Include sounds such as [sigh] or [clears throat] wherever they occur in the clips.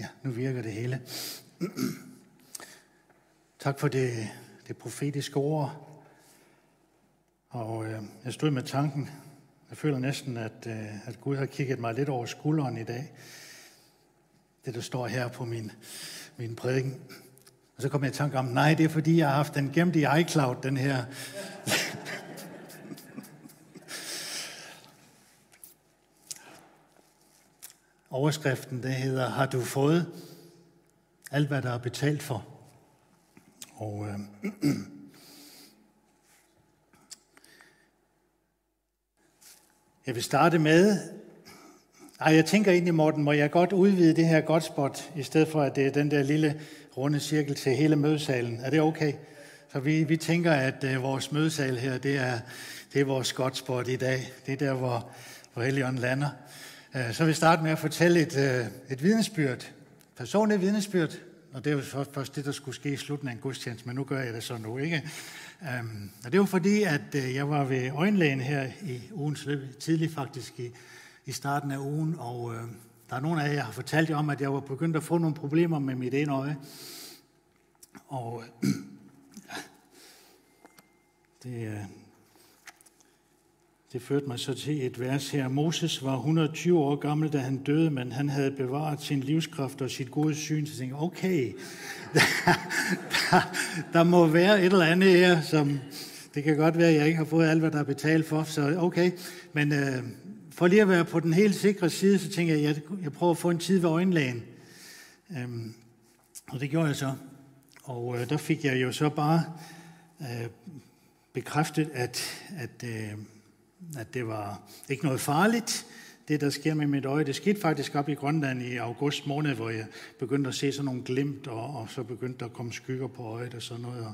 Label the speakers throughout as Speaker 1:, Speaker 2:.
Speaker 1: Ja, nu virker det hele. tak for det, det profetiske ord. Og øh, jeg stod med tanken. Jeg føler næsten, at, øh, at Gud har kigget mig lidt over skulderen i dag. Det, der står her på min, min prædiken. Og så kom jeg i tanke om, nej, det er fordi, jeg har haft den gemt i iCloud, den her. Overskriften, det hedder, har du fået alt, hvad der er betalt for? Og øh, [clears throat] jeg vil starte med, ej, jeg tænker egentlig, Morten, må jeg godt udvide det her godspot, i stedet for, at det er den der lille runde cirkel til hele mødesalen. Er det okay? Så vi, vi tænker, at øh, vores mødesal her, det er, det er vores godspot i dag. Det er der, hvor, hvor Helligånden lander. Øh, så vil vi starte med at fortælle et, øh, et vidnesbyrd, Personligt vidnesbyrd, Og det er jo først det, der skulle ske i slutningen af gudstjeneste, men nu gør jeg det så nu, ikke? Øhm, og det var fordi, at øh, jeg var ved øjenlægen her i ugens løb, tidligt faktisk i, i starten af ugen, og der er nogle af jer, jeg har fortalt jer om, at jeg var begyndt at få nogle problemer med mit ene øje. Og [clears throat] ja, det, det førte mig så til et vers her. Moses var 120 år gammel, da han døde, men han havde bevaret sin livskraft og sit gode syn. Så jeg tænkte, okay, [laughs] der, der, der må være et eller andet her, som det kan godt være, at jeg ikke har fået alt, hvad der er betalt for, så okay. Men øh, for lige at være på den helt sikre side, så tænker jeg, at jeg, jeg prøver at få en tid ved øjenlægen. Øhm, og det gjorde jeg så. Og øh, der fik jeg jo så bare øh, bekræftet, at, at, øh, at det var ikke noget farligt, det der sker med mit øje. Det skete faktisk op i Grønland i august måned, hvor jeg begyndte at se sådan nogle glimt, og, og så begyndte der at komme skygger på øjet og sådan noget. Og,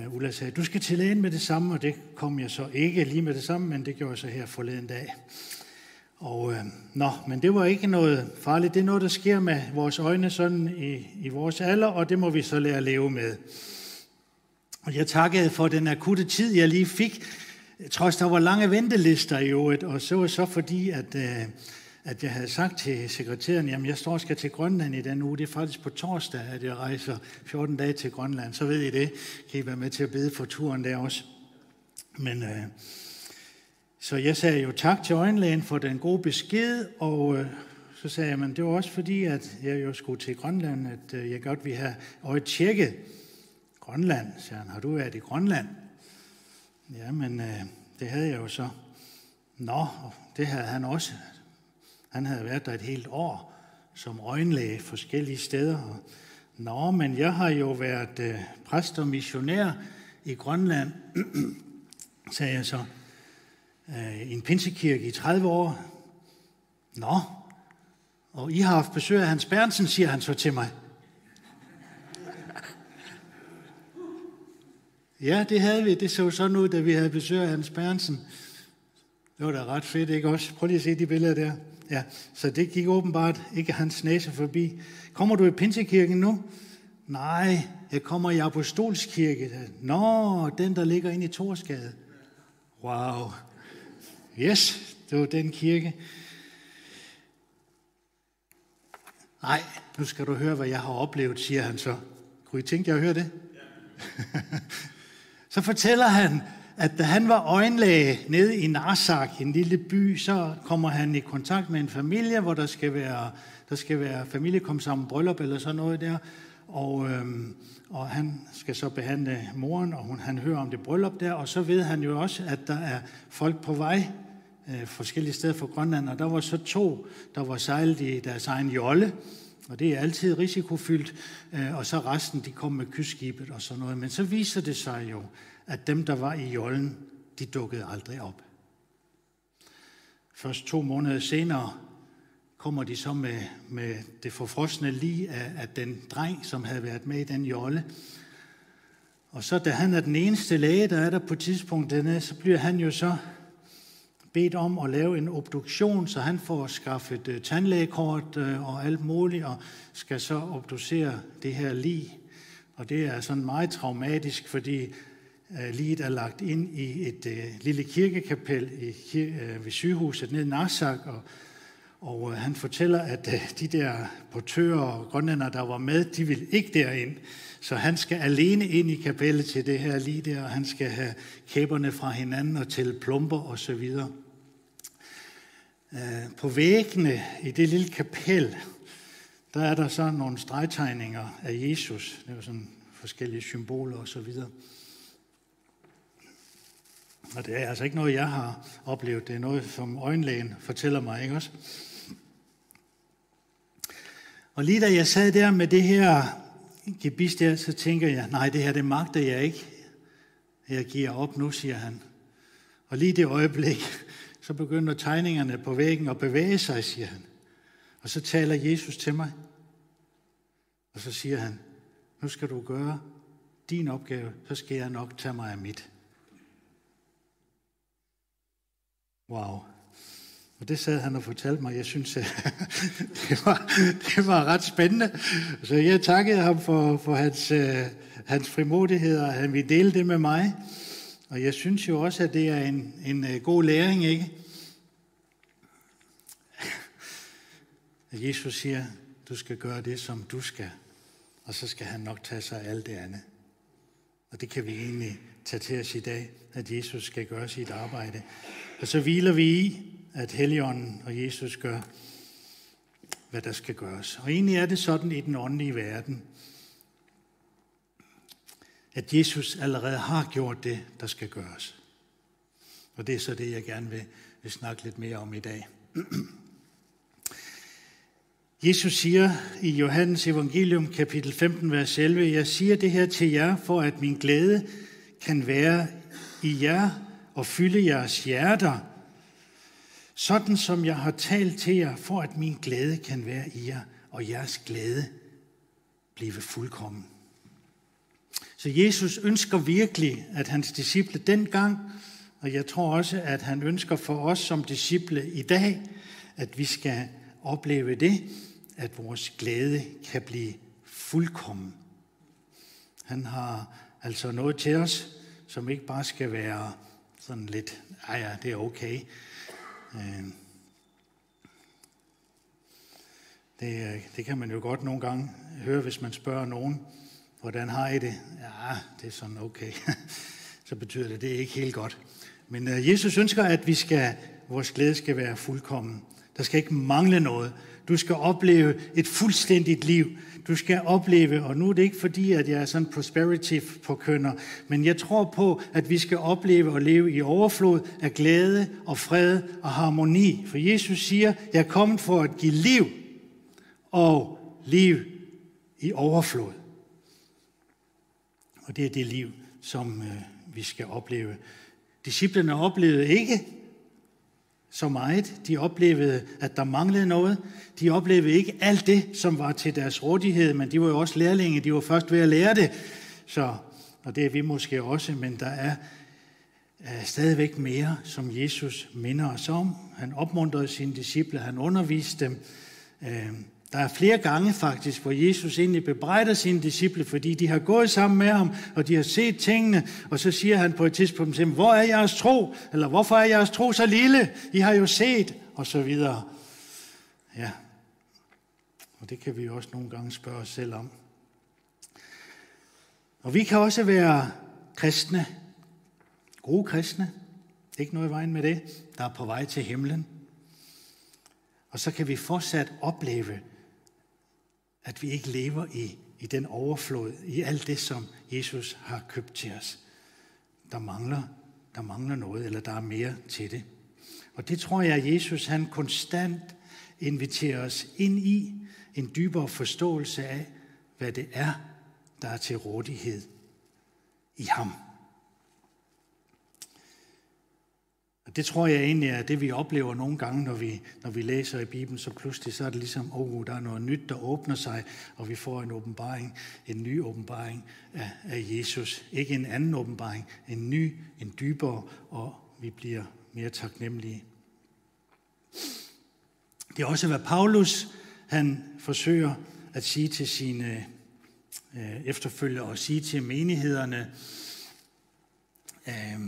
Speaker 1: øh, Ulla sagde, du skal til lægen med det samme, og det kom jeg så ikke lige med det samme, men det gjorde jeg så her forleden dag. Og øh, nå, men det var ikke noget farligt. Det er noget, der sker med vores øjne sådan i, i vores alder, og det må vi så lære at leve med. Og jeg takkede for den akutte tid, jeg lige fik, trods der var lange ventelister i øvrigt, og så var så fordi, at, øh, at jeg havde sagt til sekretæren, jamen jeg står skal til Grønland i den uge, det er faktisk på torsdag, at jeg rejser 14 dage til Grønland, så ved I det, kan I være med til at bede for turen der også. Men øh, så jeg sagde jo tak til øjenlægen for den gode besked, og øh, så sagde jeg, men det var også fordi, at jeg jo skulle til Grønland, at øh, jeg godt ville have øjet tjekket. Grønland, sagde han, har du været i Grønland? Ja, men øh, det havde jeg jo så. Nå, det havde han også. Han havde været der et helt år som øjenlæge forskellige steder. Nå, men jeg har jo været øh, præst og missionær i Grønland, [clears throat] sagde jeg så øh, i en pinsekirke i 30 år. Nå, og I har haft besøg af Hans Bernsen, siger han så til mig. Ja, det havde vi. Det så sådan ud, da vi havde besøg af Hans Bernsen. Det var da ret fedt, ikke også? Prøv lige at se de billeder der. Ja, så det gik åbenbart ikke hans næse forbi. Kommer du i Pinsekirken nu? Nej, jeg kommer i Apostolskirke. Nå, den der ligger inde i Torsgade. Wow. Yes, det var den kirke. Nej, nu skal du høre, hvad jeg har oplevet, siger han så. Kunne I tænke jer at høre det? Ja. [laughs] så fortæller han, at da han var øjenlæge nede i Narsak, en lille by, så kommer han i kontakt med en familie, hvor der skal være, der skal være familie sammen bryllup eller sådan noget der. Og, øhm, og han skal så behandle moren, og hun, han hører om det bryllup der, og så ved han jo også, at der er folk på vej øh, forskellige steder fra Grønland, og der var så to, der var sejlet i deres egen jolle, for det er altid risikofyldt, øh, og så resten, de kom med kystskibet og sådan noget. Men så viser det sig jo, at dem, der var i jollen, de dukkede aldrig op. Først to måneder senere kommer de så med, med det forfrosne lige af, af den dreng, som havde været med i den jolle. Og så da han er den eneste læge, der er der på tidspunktet, så bliver han jo så bedt om at lave en obduktion, så han får skaffet uh, tandlægekort uh, og alt muligt, og skal så obducere det her lig. Og det er sådan meget traumatisk, fordi uh, liget er lagt ind i et uh, lille kirkekapel i, uh, ved sygehuset nede i Narsak, og, Og øh, han fortæller, at øh, de der portører og grønlænder, der var med, de vil ikke derind. Så han skal alene ind i kapellet til det her lige der, og han skal have kæberne fra hinanden og til plumper og så videre. Øh, på væggene i det lille kapel, der er der så nogle stregtegninger af Jesus. Det er sådan forskellige symboler og så videre. Og det er altså ikke noget, jeg har oplevet. Det er noget, som øjenlægen fortæller mig, ikke også? Og lige da jeg sad der med det her gebis der, så tænker jeg, nej, det her det magter jeg ikke. Jeg giver op nu, siger han. Og lige det øjeblik, så begynder tegningerne på væggen at bevæge sig, siger han. Og så taler Jesus til mig. Og så siger han, nu skal du gøre din opgave, så skal jeg nok tage mig af mit. Wow. Og det sad han og fortalte mig. Jeg synes, [laughs] det var, det var ret spændende. Så jeg takkede ham for, for hans, øh, hans frimodighed, og han ville dele det med mig. Og jeg synes jo også, at det er en, en øh, god læring, ikke? At Jesus siger, du skal gøre det, som du skal. Og så skal han nok tage sig af alt det andet. Og det kan vi egentlig tage til os i dag, at Jesus skal gøre sit arbejde. Og så hviler vi i, at Helligånden og Jesus gør, hvad der skal gøres. Og egentlig er det sådan i den åndelige verden, at Jesus allerede har gjort det, der skal gøres. Og det er så det, jeg gerne vil, vil snakke lidt mere om i dag. [clears throat] Jesus siger i Johannes evangelium kapitel 15, vers 11, Jeg siger det her til jer, for at min glæde kan være i jer og fylde jeres hjerter, sådan som jeg har talt til jer, for at min glæde kan være i jer, og jeres glæde blive fuldkommen. Så Jesus ønsker virkelig, at hans disciple dengang, og jeg tror også, at han ønsker for os som disciple i dag, at vi skal opleve det, at vores glæde kan blive fuldkommen. Han har altså noget til os, som ikke bare skal være sådan lidt, ej ja, det er okay. Øh, det, det kan man jo godt nogle gange høre, hvis man spørger nogen, hvordan har I det? Ja, det er sådan okay. [laughs] Så betyder det, det er ikke helt godt. Men øh, Jesus ønsker, at vi skal, vores glæde skal være fuldkommen. Der skal ikke mangle noget. Du skal opleve et fuldstændigt liv. Du skal opleve, og nu er det ikke fordi, at jeg er sådan prosperity på kønner, men jeg tror på, at vi skal opleve og leve i overflod af glæde og fred og harmoni. For Jesus siger, jeg er kommet for at give liv og liv i overflod. Og det er det liv, som øh, vi skal opleve. Disciplerne oplevede ikke så meget. De oplevede, at der manglede noget. De oplevede ikke alt det, som var til deres rådighed, men de var jo også lærlinge. De var først ved at lære det. Så, og det er vi måske også, men der er, øh, stadigvæk mere, som Jesus minder os om. Han opmuntrede sine disciple, han underviste dem. Øh, der er flere gange faktisk, hvor Jesus egentlig bebrejder sine disciple, fordi de har gået sammen med ham, og de har set tingene, og så siger han på et tidspunkt til dem, hvor er jeres tro? Eller hvorfor er jeres tro så lille? I har jo set, og så videre. Ja, og det kan vi også nogle gange spørge os selv om. Og vi kan også være kristne, gode kristne, ikke noget i vejen med det, der er på vej til himlen. Og så kan vi fortsat opleve at vi ikke lever i, i den overflod, i alt det, som Jesus har købt til os. Der mangler, der mangler noget, eller der er mere til det. Og det tror jeg, at Jesus han konstant inviterer os ind i en dybere forståelse af, hvad det er, der er til rådighed i ham. Og det tror jeg egentlig er det, vi oplever nogle gange, når vi, når vi læser i Bibelen, så pludselig så er det ligesom, oh, der er noget nyt, der åbner sig, og vi får en åbenbaring, en ny åbenbaring af, af Jesus. Ikke en anden åbenbaring, en ny, en dybere, og vi bliver mere taknemmelige. Det er også, hvad Paulus han forsøger at sige til sine øh, efterfølgere og sige til menighederne. Øh,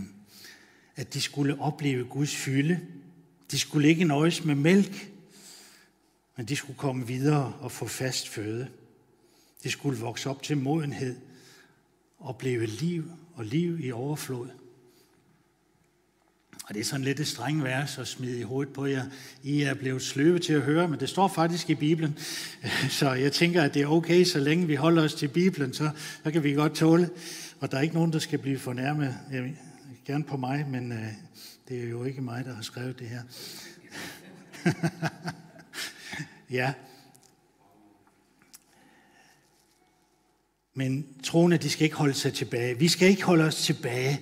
Speaker 1: at de skulle opleve Guds fylde. De skulle ikke nøjes med mælk, Men de skulle komme videre og få fast føde. De skulle vokse op til modenhed, opleve liv og liv i overflod. Og det er sådan lidt et streng vers at smide i hovedet på jer. I er blevet sløve til at høre, men det står faktisk i Bibelen. [laughs] Så jeg tænker, at det er okay, så længe vi holder os til Bibelen, så, så kan vi godt tåle. Og der er ikke nogen, der skal blive fornærmet. Gerne på mig, men øh, det er jo ikke mig, der har skrevet det her. [laughs] ja. Men troende, de skal ikke holde sig tilbage. Vi skal ikke holde os tilbage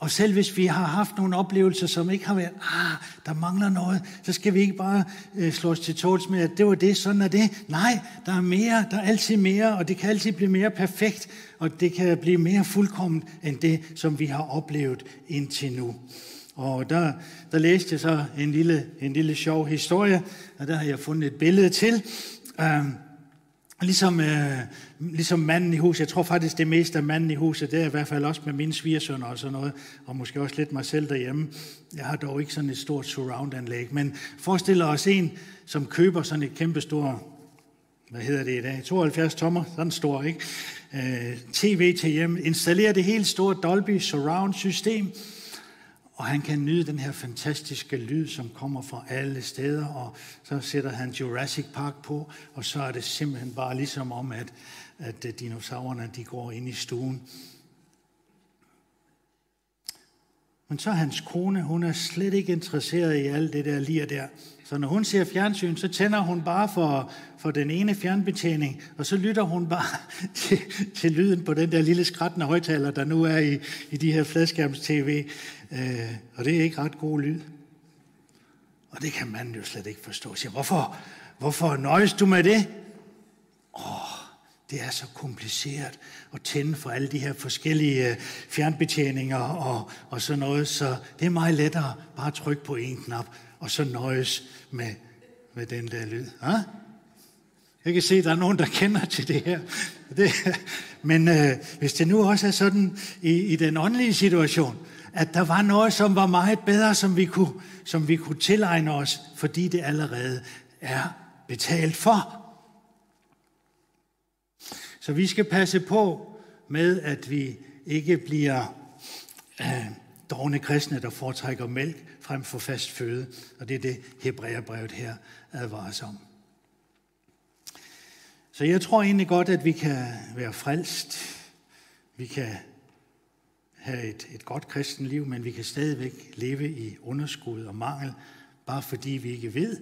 Speaker 1: og selv hvis vi har haft nogle oplevelser, som ikke har været, ah, der mangler noget, så skal vi ikke bare øh, slå os til tåls med, at det var det, sådan er det. Nej, der er mere, der er altid mere, og det kan altid blive mere perfekt, og det kan blive mere fuldkommen end det, som vi har oplevet indtil nu. Og der, der læste jeg så en lille, en lille sjov historie, og der har jeg fundet et billede til. Øhm, Um, Ligesom, øh, ligesom manden i huset, jeg tror faktisk det meste af manden i huset, det er i hvert fald også med mine svigersønner og sådan noget, og måske også lidt mig selv derhjemme. Jeg har dog ikke sådan et stort surround-anlæg, men forestil os en, som køber sådan et kæmpe stort, hvad hedder det i dag, 72 tommer, sådan stor, ikke? Øh, TV til hjem, installerer det helt store Dolby Surround system, og han kan nyde den her fantastiske lyd, som kommer fra alle steder, og så sætter han Jurassic Park på, og så er det simpelthen bare ligesom om, at, at dinosaurerne de går ind i stuen. Men så hans kone, hun er slet ikke interesseret i alt det der lige der. Så når hun ser fjernsyn, så tænder hun bare for, for den ene fjernbetjening, og så lytter hun bare [laughs] til, til lyden på den der lille skrættende højtaler, der nu er i, i de her fladskærms-tv. Øh, og det er ikke ret god lyd. Og det kan man jo slet ikke forstå. Siger, hvorfor, hvorfor nøjes du med det? Åh, det er så kompliceret at tænde for alle de her forskellige øh, fjernbetjeninger og, og sådan noget, så det er meget lettere bare at trykke på en knap, og så nøjes med, med den der lyd. Ja? Jeg kan se, at der er nogen, der kender til det her. Det, men øh, hvis det nu også er sådan i, i den åndelige situation, at der var noget, som var meget bedre, som vi kunne, som vi kunne tilegne os, fordi det allerede er betalt for. Så vi skal passe på med, at vi ikke bliver øh, dogne kristne, der foretrækker mælk frem for fast føde. Og det er det, Hebræerbrevet her advarer om. Så jeg tror egentlig godt, at vi kan være frelst. Vi kan have et, et godt kristen liv, men vi kan stadigvæk leve i underskud og mangel, bare fordi vi ikke ved,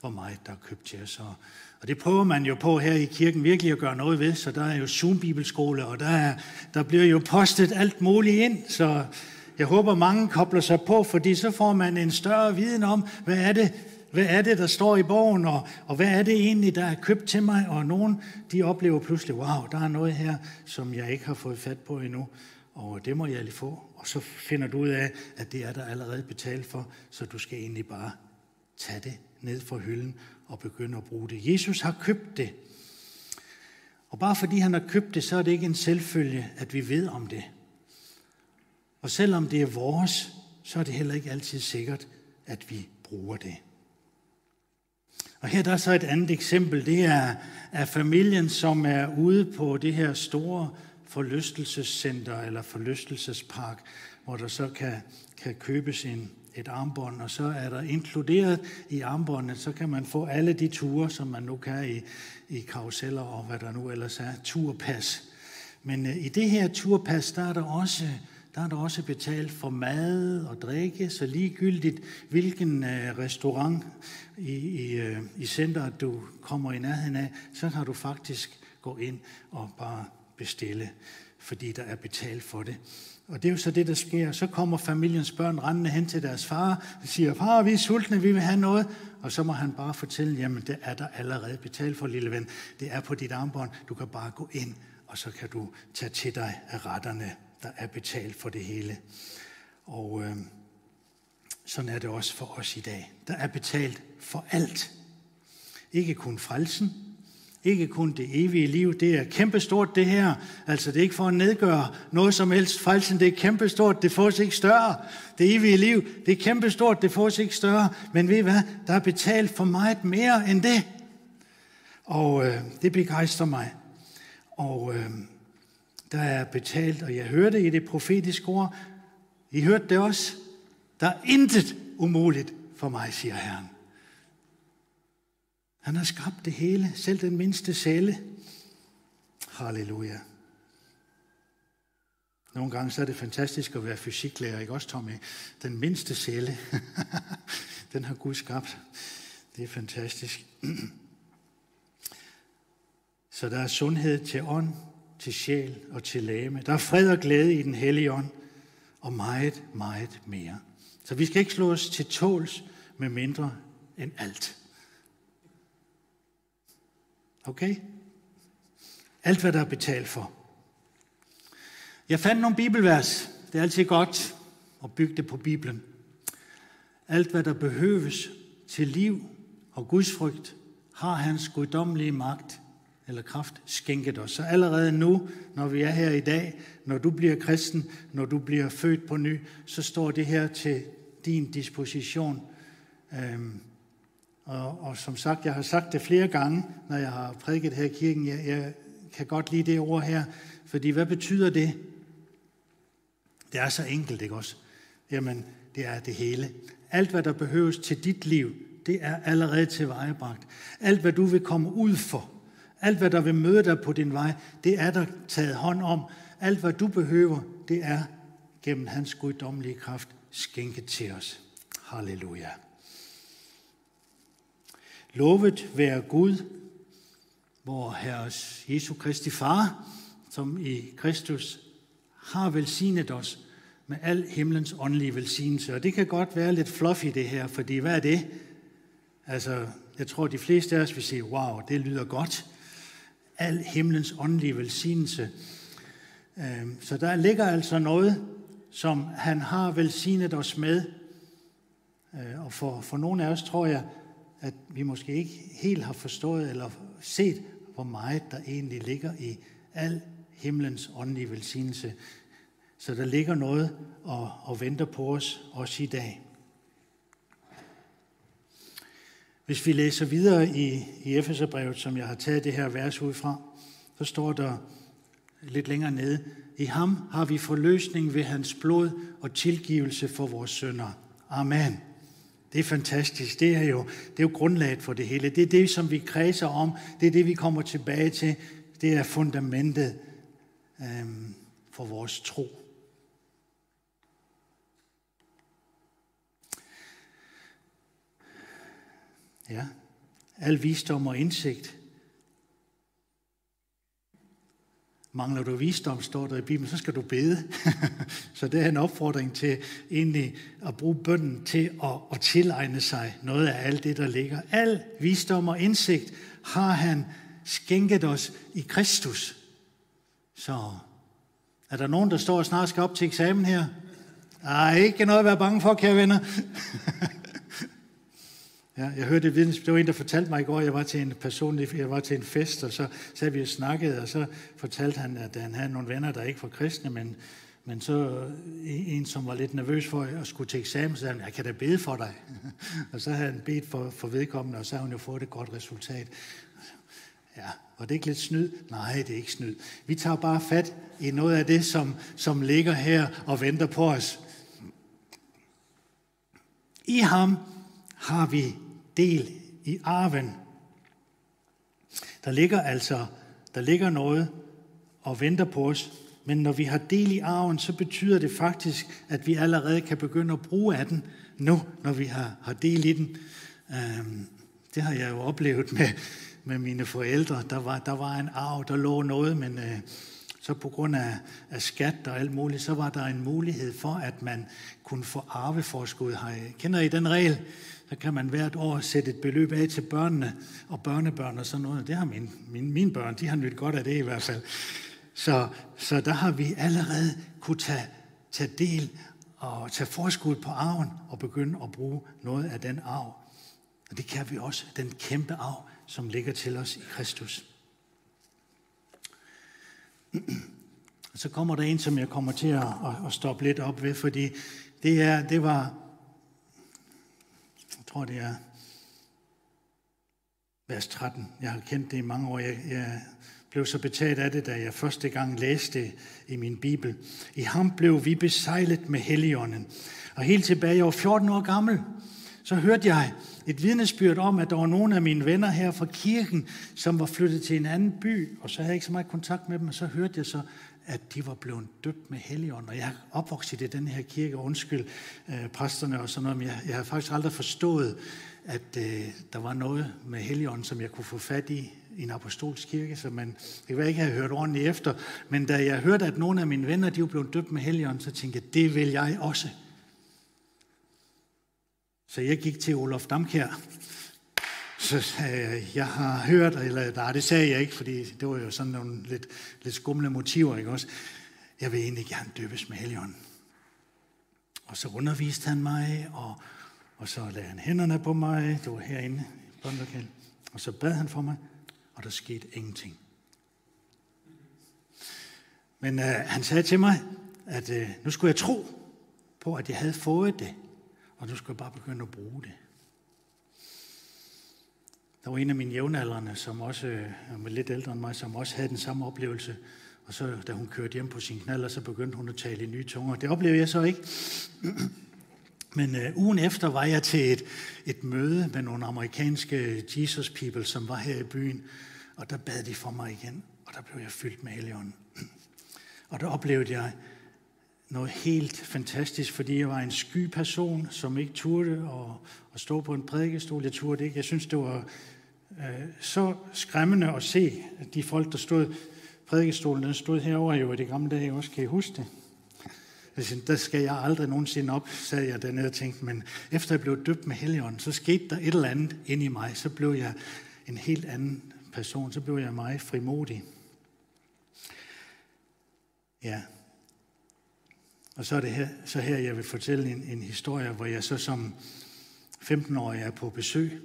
Speaker 1: hvor meget der er købt til os. Og, og det prøver man jo på her i kirken virkelig at gøre noget ved, så der er jo Zoom-bibelskole, og der, er, der bliver jo postet alt muligt ind, så jeg håber, mange kobler sig på, fordi så får man en større viden om, hvad er det, hvad er det, der står i bogen, og, og hvad er det egentlig, der er købt til mig? Og nogen, de oplever pludselig, wow, der er noget her, som jeg ikke har fået fat på endnu og det må jeg lige få. Og så finder du ud af, at det er der allerede betalt for, så du skal egentlig bare tage det ned fra hylden og begynde at bruge det. Jesus har købt det. Og bare fordi han har købt det, så er det ikke en selvfølge, at vi ved om det. Og selvom det er vores, så er det heller ikke altid sikkert, at vi bruger det. Og her der er så et andet eksempel. Det er, er familien, som er ude på det her store forlystelsescenter eller forlystelsespark, hvor der så kan, kan købes en, et armbånd, og så er der inkluderet i armbåndet, så kan man få alle de ture, som man nu kan i, i karuseller og hvad der nu ellers er, turpas. Men øh, i det her turpas, der er der også der er der også betalt for mad og drikke, så ligegyldigt hvilken øh, restaurant i, i, øh, i centret du kommer i nærheden af, så kan du faktisk gå ind og bare bestille, fordi der er betalt for det. Og det er jo så det, der sker. Så kommer familiens børn rendende hen til deres far og siger, far, vi er sultne, vi vil have noget. Og så må han bare fortælle, jamen det er der allerede betalt for, lille ven. Det er på dit armbånd. Du kan bare gå ind, og så kan du tage til dig af retterne. Der er betalt for det hele. Og øh, sådan er det også for os i dag. Der er betalt for alt. Ikke kun frelsen, ikke kun det evige liv, det er kæmpestort det her. Altså det er ikke for at nedgøre noget som helst. Frelsen det er kæmpestort, det fås ikke større. Det evige liv, det er kæmpestort, det fås ikke større. Men ved I hvad? Der er betalt for meget mere end det. Og øh, det begejstrer mig. Og øh, der er betalt, og jeg hørte i det profetiske ord, I hørte det også, der er intet umuligt for mig, siger Herren. Han har skabt det hele, selv den mindste celle. Halleluja. Nogle gange så er det fantastisk at være fysiklærer, ikke også Tommy? Den mindste celle, [laughs] den har Gud skabt. Det er fantastisk. [clears throat] Så der er sundhed til ånd, til sjæl og til lame. Der er fred og glæde i den hellige ånd, og meget, meget mere. Så vi skal ikke slå os til tåls med mindre end alt. Okay? Alt, hvad der er betalt for. Jeg fandt nogle bibelvers. Det er altid godt at bygge det på Bibelen. Alt, hvad der behøves til liv og gudsfrygt, har hans guddommelige magt eller kraft skænket os. Så allerede nu, når vi er her i dag, når du bliver kristen, når du bliver født på ny, så står det her til din disposition. Øhm, og, og som sagt, jeg har sagt det flere gange, når jeg har prædiket her i kirken, jeg, jeg kan godt lide det ord her, fordi hvad betyder det? Det er så enkelt, ikke også? Jamen, det er det hele. Alt, hvad der behøves til dit liv, det er allerede tilvejebragt. Alt, hvad du vil komme ud for, alt, hvad der vil møde dig på din vej, det er der taget hånd om. Alt, hvad du behøver, det er gennem hans guddommelige kraft skænket til os. Halleluja. Lovet være Gud, hvor Herres Jesu Kristi Far, som i Kristus har velsignet os med al himlens åndelige velsignelse. Og det kan godt være lidt fluffy det her, fordi hvad er det? Altså, jeg tror, de fleste af os vil sige, wow, det lyder godt. Al himlens åndelige velsignelse. Øhm, så der ligger altså noget, som han har velsignet os med. Øh, og for, for nogle af os tror jeg, at vi måske ikke helt har forstået eller set, hvor meget der egentlig ligger i al himlens åndelige velsignelse. Så der ligger noget og, og venter på os også i dag. Hvis vi læser videre i, i Efeserbrevet, som jeg har taget det her vers ud fra, så står der lidt længere nede, i ham har vi forløsning ved hans blod og tilgivelse for vores sønder. Amen. Det er fantastisk. Det er, jo, det er jo grundlaget for det hele. Det er det, som vi kredser om. Det er det, vi kommer tilbage til. Det er fundamentet øhm, for vores tro. Ja, al visdom og indsigt. Mangler du visdom, står der i Bibelen, så skal du bede. [laughs] så det er en opfordring til egentlig at bruge bønden til at, at tilegne sig noget af alt det, der ligger. Al visdom og indsigt har han skænket os i Kristus. Så er der nogen, der står og snart skal op til eksamen her? Ej, ikke noget at være bange for, kære venner. [laughs] Ja, jeg hørte det det var en, der fortalte mig i går, jeg var til en personlig, jeg var til en fest, og så sad vi og snakkede, og så fortalte han, at han havde nogle venner, der ikke var kristne, men, men så en, som var lidt nervøs for at skulle til eksamen, så sagde han, jeg kan da bede for dig. [laughs] og så havde han bedt for, for vedkommende, og så havde hun jo fået et godt resultat. Ja, var det ikke lidt snyd? Nej, det er ikke snyd. Vi tager bare fat i noget af det, som, som ligger her og venter på os. I ham har vi del i arven. Der ligger altså der ligger noget og venter på os, men når vi har del i arven, så betyder det faktisk, at vi allerede kan begynde at bruge af den nu, når vi har, har del i den. Øhm, det har jeg jo oplevet med, med mine forældre. Der var, der var en arv, der lå noget, men øh, så på grund af, af skat og alt muligt, så var der en mulighed for, at man kunne få arveforskud. Kender I den regel? Så kan man hvert år sætte et beløb af til børnene og børnebørn og sådan noget. Det har mine, mine, mine børn, de har nyt godt af det i hvert fald. Så, så der har vi allerede kunne tage, tage del og tage forskud på arven og begynde at bruge noget af den arv. Og det kan vi også, den kæmpe arv, som ligger til os i Kristus. Så kommer der en, som jeg kommer til at, at stoppe lidt op ved, fordi det, er, det var tror det er vers 13. Jeg har kendt det i mange år. Jeg, jeg blev så betaget af det, da jeg første gang læste det i min bibel. I ham blev vi besejlet med Helligånden. Og helt tilbage, jeg var 14 år gammel, så hørte jeg et vidnesbyrd om, at der var nogle af mine venner her fra kirken, som var flyttet til en anden by, og så havde jeg ikke så meget kontakt med dem, og så hørte jeg så, at de var blevet døbt med helligånd. Og jeg er opvokset i den her kirke, undskyld øh, præsterne og sådan noget, men jeg, jeg har faktisk aldrig forstået, at øh, der var noget med Helligånden, som jeg kunne få fat i i en apostolsk kirke, så man, det var ikke have hørt ordentligt efter. Men da jeg hørte, at nogle af mine venner, de var blevet døbt med Helligånden, så tænkte jeg, det vil jeg også. Så jeg gik til Olof Damkær. Så sagde jeg, jeg har hørt, eller nej, det sagde jeg ikke, fordi det var jo sådan nogle lidt, lidt skumle motiver, ikke også? Jeg vil egentlig gerne døbes med Helligånden. Og så underviste han mig, og, og så lagde han hænderne på mig. Det var herinde i båndlokalet. Og så bad han for mig, og der skete ingenting. Men øh, han sagde til mig, at øh, nu skulle jeg tro på, at jeg havde fået det, og nu skulle jeg bare begynde at bruge det. Der var en af mine jævnaldrende, som også øh, var lidt ældre end mig, som også havde den samme oplevelse. Og så, da hun kørte hjem på sin knald, så begyndte hun at tale i nye tunger. Det oplevede jeg så ikke. [clears throat] Men øh, ugen efter var jeg til et, et møde med nogle amerikanske Jesus people, som var her i byen. Og der bad de for mig igen, og der blev jeg fyldt med helligånden. [clears throat] Og der oplevede jeg noget helt fantastisk, fordi jeg var en sky person, som ikke turde at, at stå på en prædikestol. Jeg turde ikke. Jeg synes, det var øh, så skræmmende at se de folk, der stod prædikestolen, den stod herovre jo i de gamle dage også. Kan I huske det? Jeg der skal jeg aldrig nogensinde op, sagde jeg dernede og tænkte, men efter jeg blev døbt med Helligånden, så skete der et eller andet ind i mig. Så blev jeg en helt anden person, så blev jeg meget frimodig. Ja. Og så er det her, så her jeg vil fortælle en, en historie, hvor jeg så som 15-årig er på besøg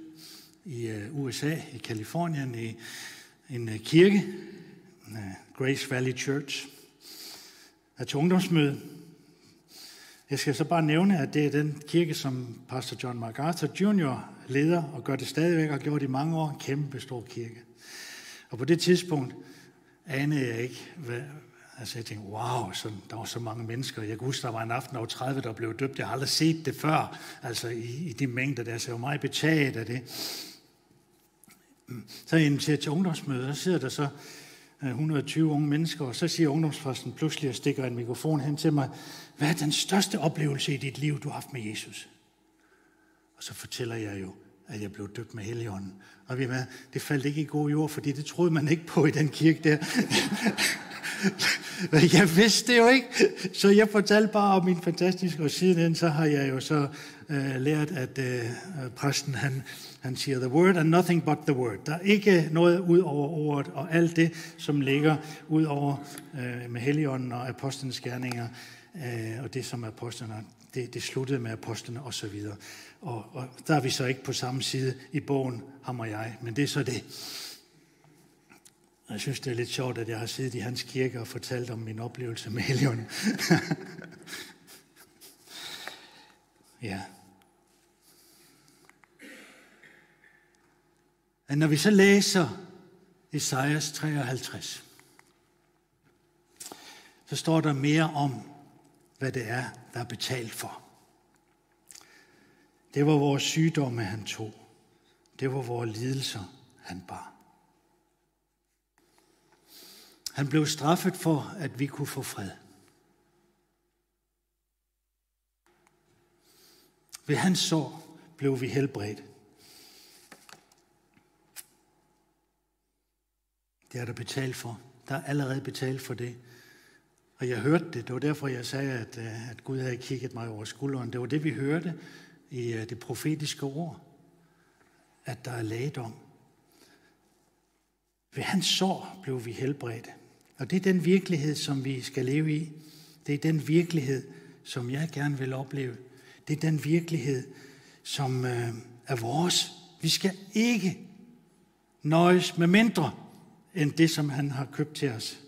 Speaker 1: i øh, uh, USA, i Kalifornien, i en uh, kirke, uh, Grace Valley Church. Er til ungdomsmøde. Jeg skal så bare nævne, at det er den kirke, som pastor John MacArthur Jr. leder og gør det stadigvæk og har gjort i mange år. En kæmpe stor kirke. Og på det tidspunkt anede jeg ikke, hvad, altså jeg tænkte, wow, så, der var så mange mennesker. Jeg kan huske, der var en aften over 30, der blev døbt. Jeg har aldrig set det før, altså i, i de mængder der, så jeg var meget betaget af det. Så jeg inviterer til ungdomsmøde, og sidder der så øh, 120 unge mennesker, og så siger ungdomsfrosten pludselig og stikker en mikrofon hen til mig, hvad er den største oplevelse i dit liv, du har haft med Jesus? Og så fortæller jeg jo, at jeg blev døbt med Helligånden. Og ved hvad, det faldt ikke i god jord, fordi det troede man ikke på i den kirke der. [laughs] jeg vidste det jo ikke, så jeg fortalte bare om min fantastiske, og sidenhen så har jeg jo så øh, lært, at øh, præsten han, han siger, the word and nothing but the word. Der er ikke noget ud over ordet, og alt det, som ligger ud over øh, med heligånden og apostlenes gerninger, øh, og det som apostlene, det, det sluttede med apostlene og så videre. Og, og der er vi så ikke på samme side i bogen, ham og jeg, men det er så det. Jeg synes, det er lidt sjovt, at jeg har siddet i hans kirke og fortalt om min oplevelse med Helion. [laughs] ja. At når vi så læser Esajas 53, så står der mere om, hvad det er, der er betalt for. Det var vores sygdomme, han tog. Det var vores lidelser, han bar. Han blev straffet for, at vi kunne få fred. Ved hans sår blev vi helbredt. Det er der betalt for. Der er allerede betalt for det. Og jeg hørte det. Det var derfor, jeg sagde, at, øh, at Gud havde kigget mig over skulderen. Det var det, vi hørte i øh, det profetiske ord. At der er lægedom. Ved hans sår blev vi helbredt. Og det er den virkelighed, som vi skal leve i. Det er den virkelighed, som jeg gerne vil opleve. Det er den virkelighed, som øh, er vores. Vi skal ikke nøjes med mindre end det, som han har købt til os.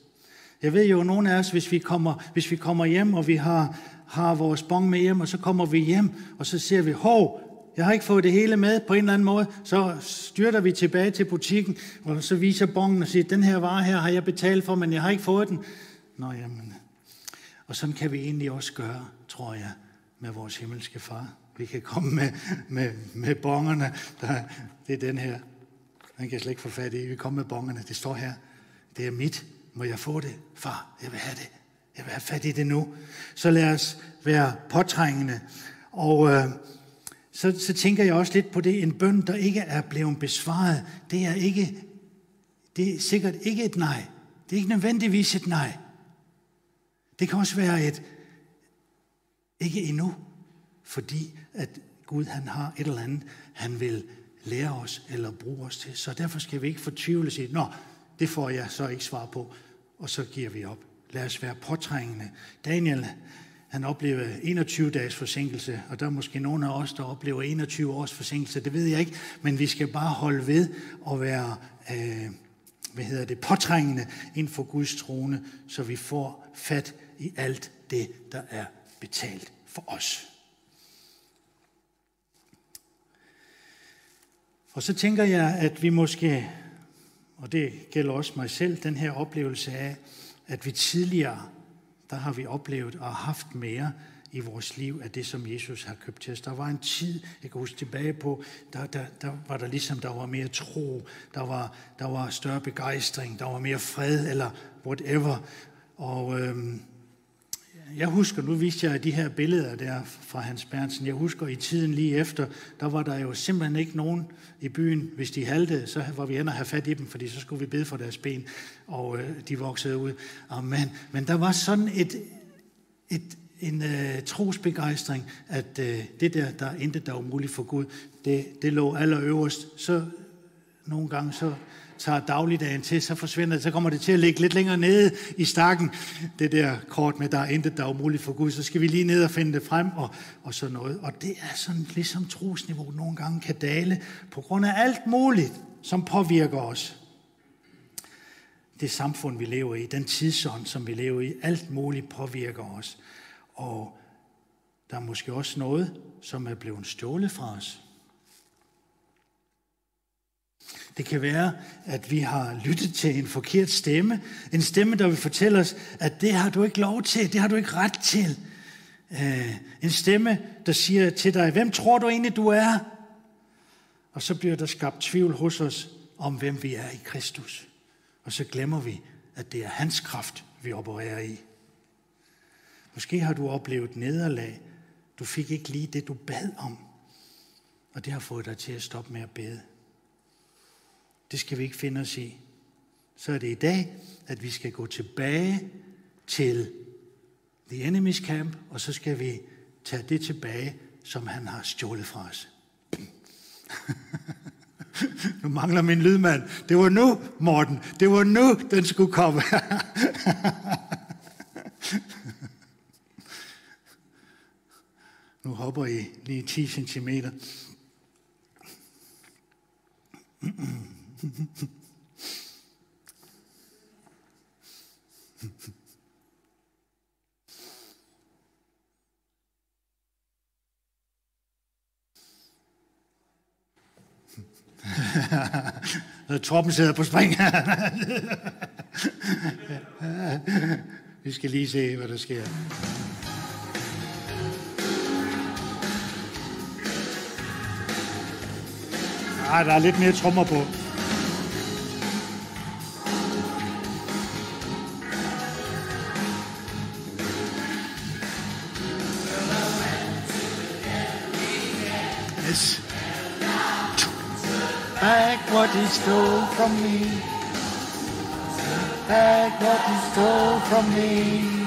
Speaker 1: Jeg ved jo, at nogle af os, hvis vi kommer, hvis vi kommer hjem, og vi har, har vores bong med hjem, og så kommer vi hjem, og så ser vi, hov, jeg har ikke fået det hele med på en eller anden måde. Så styrter vi tilbage til butikken, og så viser bongen og siger, den her vare her har jeg betalt for, men jeg har ikke fået den. Nå jamen. Og sådan kan vi egentlig også gøre, tror jeg, med vores himmelske far. Vi kan komme med, med, med bongerne. Der, det er den her. Den kan jeg slet ikke få fat i. Vi kommer med bongerne. Det står her. Det er mit. Må jeg få det? Far, jeg vil have det. Jeg vil have fat i det nu. Så lad os være påtrængende. Og øh, så, så tænker jeg også lidt på det. En bøn, der ikke er blevet besvaret, det er, ikke, det er sikkert ikke et nej. Det er ikke nødvendigvis et nej. Det kan også være et ikke endnu, fordi at Gud han har et eller andet, han vil lære os eller bruge os til. Så derfor skal vi ikke fortvivle og sige, nå, det får jeg så ikke svar på, og så giver vi op. Lad os være påtrængende. Daniel, han oplever 21 dages forsinkelse, og der er måske nogen af os, der oplever 21 års forsinkelse, det ved jeg ikke, men vi skal bare holde ved og være øh, hvad hedder det, påtrængende ind for Guds trone, så vi får fat i alt det, der er betalt for os. Og så tænker jeg, at vi måske, og det gælder også mig selv, den her oplevelse af, at vi tidligere, der har vi oplevet og haft mere i vores liv af det, som Jesus har købt til os. Der var en tid, jeg kan huske tilbage på, der, der, der var der ligesom, der var mere tro, der var, der var større begejstring, der var mere fred, eller whatever. Og øhm, jeg husker, nu viste jeg de her billeder der fra Hans Bernsen, jeg husker i tiden lige efter, der var der jo simpelthen ikke nogen i byen, hvis de halte, så var vi ender have fat i dem, fordi så skulle vi bede for deres ben, og øh, de voksede ud. Amen. Men der var sådan et, et, en øh, trosbegejstring, at øh, det der, der er intet, der er umuligt for Gud, det, det lå allerøverst. Så nogle gange så tager dagligdagen til, så forsvinder det, så kommer det til at ligge lidt længere nede i stakken, det der kort med, der er intet, der er umuligt for Gud, så skal vi lige ned og finde det frem, og, og sådan noget. Og det er sådan ligesom trusniveau nogle gange kan dale, på grund af alt muligt, som påvirker os. Det samfund, vi lever i, den tidsånd, som vi lever i, alt muligt påvirker os. Og der er måske også noget, som er blevet stjålet fra os. Det kan være, at vi har lyttet til en forkert stemme. En stemme, der vil fortælle os, at det har du ikke lov til, det har du ikke ret til. Uh, en stemme, der siger til dig, hvem tror du egentlig, du er? Og så bliver der skabt tvivl hos os om, hvem vi er i Kristus. Og så glemmer vi, at det er hans kraft, vi opererer i. Måske har du oplevet nederlag. Du fik ikke lige det, du bad om. Og det har fået dig til at stoppe med at bede. Det skal vi ikke finde os i. Så er det i dag, at vi skal gå tilbage til the enemy's camp, og så skal vi tage det tilbage, som han har stjålet fra os. [laughs] nu mangler min lydmand. Det var nu, Morten. Det var nu, den skulle komme. [laughs] nu hopper I lige 10 centimeter. [clears throat] [laughs] Troppen sidder på spring. [laughs] Vi skal lige se, hvad der sker. Ah, der er lidt mere trommer på. Back what he stole from me. Back what he stole from me.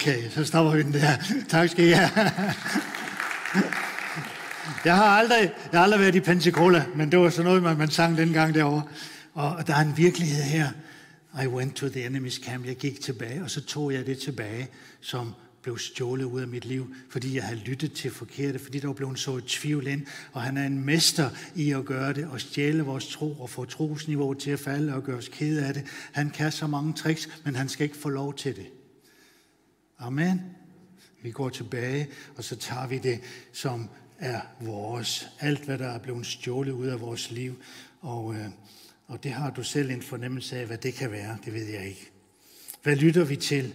Speaker 1: Okay, så stopper vi den der. Tak skal I have. Jeg har aldrig, jeg har aldrig været i Pensacola, men det var sådan noget, man, man sang dengang derovre. Og der er en virkelighed her. I went to the enemy's camp. Jeg gik tilbage, og så tog jeg det tilbage, som blev stjålet ud af mit liv, fordi jeg havde lyttet til forkerte, fordi der var blevet så et tvivl ind, og han er en mester i at gøre det, og stjæle vores tro, og få trosniveauet til at falde, og gøre os kede af det. Han kan så mange tricks, men han skal ikke få lov til det. Amen. Vi går tilbage, og så tager vi det, som er vores. Alt, hvad der er blevet stjålet ud af vores liv. Og, øh, og det har du selv en fornemmelse af, hvad det kan være. Det ved jeg ikke. Hvad lytter vi til?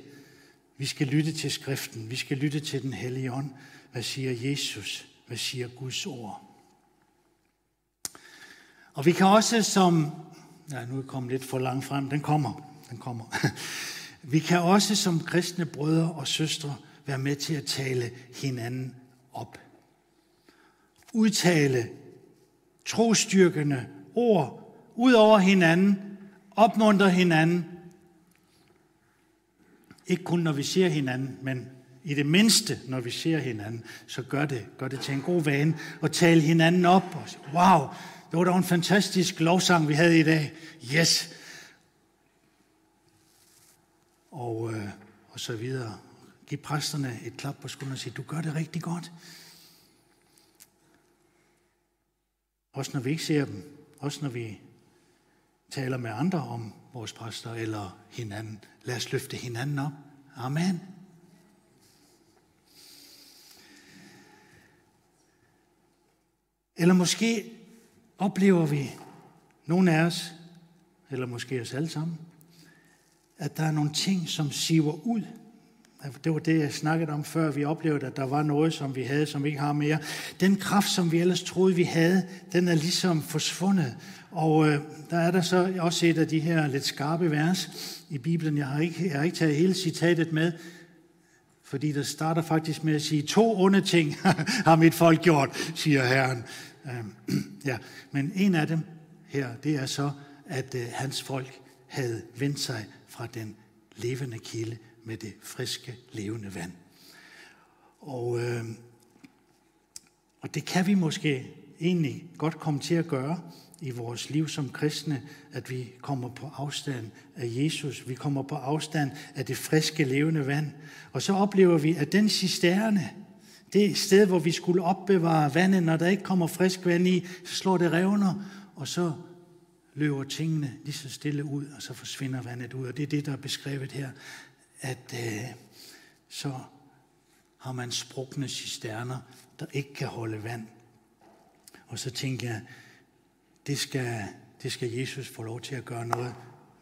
Speaker 1: Vi skal lytte til skriften. Vi skal lytte til den hellige ånd. Hvad siger Jesus? Hvad siger Guds ord? Og vi kan også som... Ja, nu er jeg kommet lidt for langt frem. Den kommer. Den kommer. [laughs] Vi kan også som kristne brødre og søstre være med til at tale hinanden op. Udtale trostyrkende ord ud over hinanden, opmuntre hinanden, ikke kun når vi ser hinanden, men i det mindste, når vi ser hinanden, så gør det, gør det til en god vane at tale hinanden op. Og sige, wow, det var da en fantastisk lovsang, vi havde i dag. Yes. Og, øh, og så videre. Giv præsterne et klap på skulderen og sige, du gør det rigtig godt. Også når vi ikke ser dem. Også når vi taler med andre om vores præster eller hinanden. Lad os løfte hinanden op. Amen. Eller måske oplever vi, nogle af os, eller måske os alle sammen, at der er nogle ting, som siver ud det var det, jeg snakkede om før. Vi oplevede, at der var noget, som vi havde, som vi ikke har mere. Den kraft, som vi ellers troede, vi havde, den er ligesom forsvundet. Og øh, der er der så også et af de her lidt skarpe vers i Bibelen. Jeg har ikke, jeg har ikke taget hele citatet med, fordi der starter faktisk med at sige, to onde ting [laughs] har mit folk gjort, siger Herren. Øh, [clears throat] ja, men en af dem her, det er så, at øh, hans folk havde vendt sig fra den levende kilde med det friske, levende vand. Og, øh, og det kan vi måske egentlig godt komme til at gøre i vores liv som kristne, at vi kommer på afstand af Jesus. Vi kommer på afstand af det friske, levende vand. Og så oplever vi, at den cisterne, det sted, hvor vi skulle opbevare vandet, når der ikke kommer frisk vand i, så slår det revner, og så løber tingene lige så stille ud, og så forsvinder vandet ud. Og det er det, der er beskrevet her at øh, så har man sprukne cisterner, der ikke kan holde vand. Og så tænker jeg, det skal, det skal Jesus få lov til at gøre noget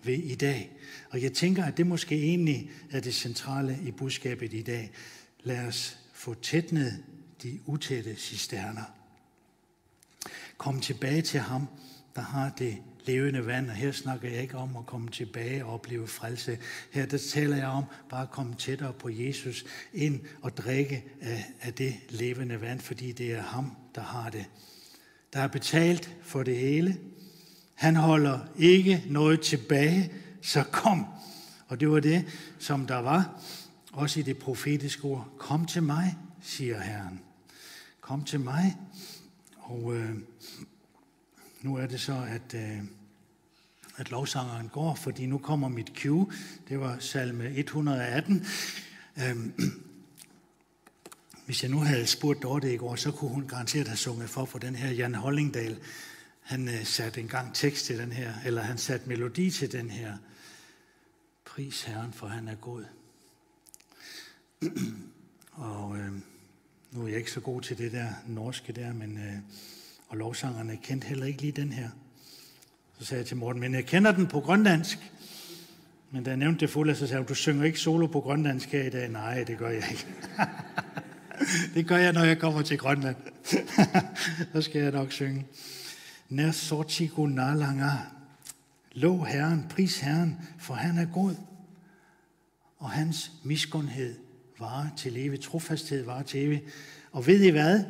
Speaker 1: ved i dag. Og jeg tænker, at det måske egentlig er det centrale i budskabet i dag. Lad os få tætnet de utætte cisterner. Kom tilbage til ham, der har det levende vand, og her snakker jeg ikke om at komme tilbage og opleve frelse. Her der taler jeg om bare at komme tættere på Jesus ind og drikke af, af det levende vand, fordi det er ham, der har det. Der er betalt for det hele. Han holder ikke noget tilbage, så kom. Og det var det, som der var, også i det profetiske ord. Kom til mig, siger Herren. Kom til mig. Og øh, nu er det så, at, øh, at lovsangeren går, fordi nu kommer mit cue. Det var salme 118. Øhm, [clears throat] hvis jeg nu havde spurgt Dorte i går, så kunne hun garanteret have sunget for for den her Jan Hollingdal. Han øh, satte engang tekst til den her, eller han satte melodi til den her. Pris Herren, for han er god. [clears throat] Og øh, nu er jeg ikke så god til det der norske der, men øh, og lovsangerne kendte heller ikke lige den her. Så sagde jeg til Morten, men jeg kender den på grønlandsk. Men da jeg nævnte det fulde, så sagde han, du synger ikke solo på grønlandsk her i dag. Nej, det gør jeg ikke. [laughs] det gør jeg, når jeg kommer til Grønland. [laughs] så skal jeg nok synge. Nær sortigo nalanga. Lov Herren, pris Herren, for han er god. Og hans miskundhed varer til evigt, trofasthed varer til evigt. Og ved I hvad?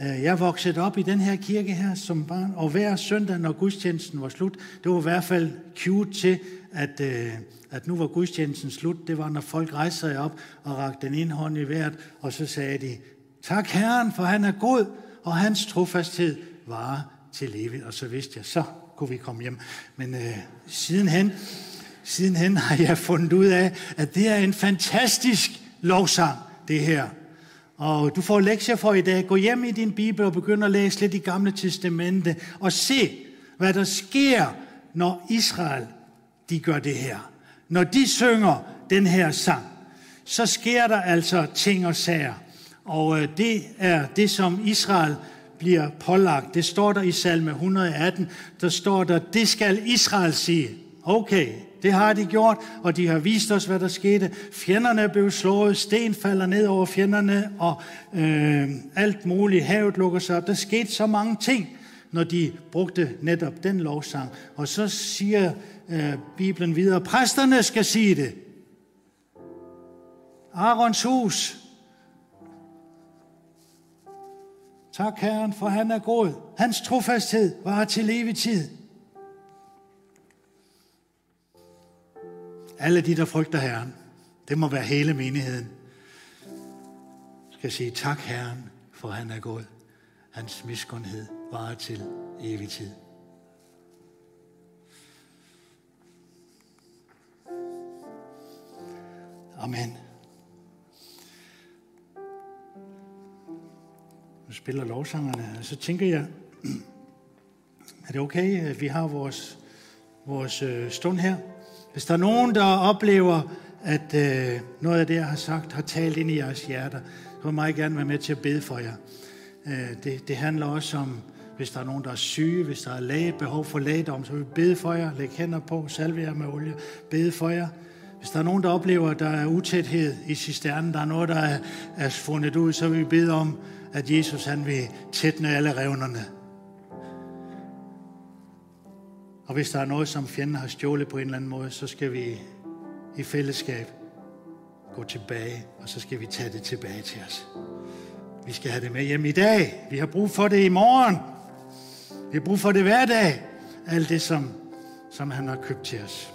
Speaker 1: Øh, jeg voksede op i den her kirke her som barn, og hver søndag, når gudstjenesten var slut, det var i hvert fald cute til, at, øh, at nu var gudstjenesten slut. Det var, når folk rejste sig op og rakte den ene hånd i vejret, og så sagde de, tak Herren, for han er god, og hans trofasthed varer til evigt. Og så vidste jeg, så kunne vi komme hjem. Men øh, sidenhen, sidenhen har jeg fundet ud af, at det er en fantastisk lovsang, det her. Og du får lektier for i dag. Gå hjem i din bibel og begynd at læse lidt i Gamle Testamente og se, hvad der sker, når Israel de gør det her. Når de synger den her sang, så sker der altså ting og sager. Og øh, det er det, som Israel bliver pålagt. Det står der i salme 118. Der står der, det skal Israel sige. Okay, det har de gjort, og de har vist os, hvad der skete. Fjenderne blev slået, sten falder ned over fjenderne, og øh, alt muligt. Havet lukker sig op. Der skete så mange ting, når de brugte netop den lovsang. Og så siger øh, Bibelen videre, præsterne skal sige det. Arons hus. Tak Herren, for han er god. Hans trofasthed var til evig tid. Alle de, der frygter Herren, det må være hele menigheden, skal sige tak Herren, for han er god. Hans miskundhed varer til evig tid. Amen. Nu spiller lovsangerne, og så tænker jeg, [clears throat] er det okay, at vi har vores, vores øh, stund her? Hvis der er nogen, der oplever, at øh, noget af det, jeg har sagt, har talt ind i jeres hjerter, så vil jeg meget gerne være med til at bede for jer. Øh, det, det handler også om, hvis der er nogen, der er syge, hvis der er læge, behov for lægedom, så vil vi bede for jer, lægge hænder på, salve jer med olie, bede for jer. Hvis der er nogen, der oplever, at der er utæthed i cisternen, der er noget, der er, er fundet ud, så vil vi bede om, at Jesus han vil tætne alle revnerne. Og hvis der er noget, som fjenden har stjålet på en eller anden måde, så skal vi i fællesskab gå tilbage, og så skal vi tage det tilbage til os. Vi skal have det med hjem i dag. Vi har brug for det i morgen. Vi har brug for det hver dag. Alt det, som, som han har købt til os.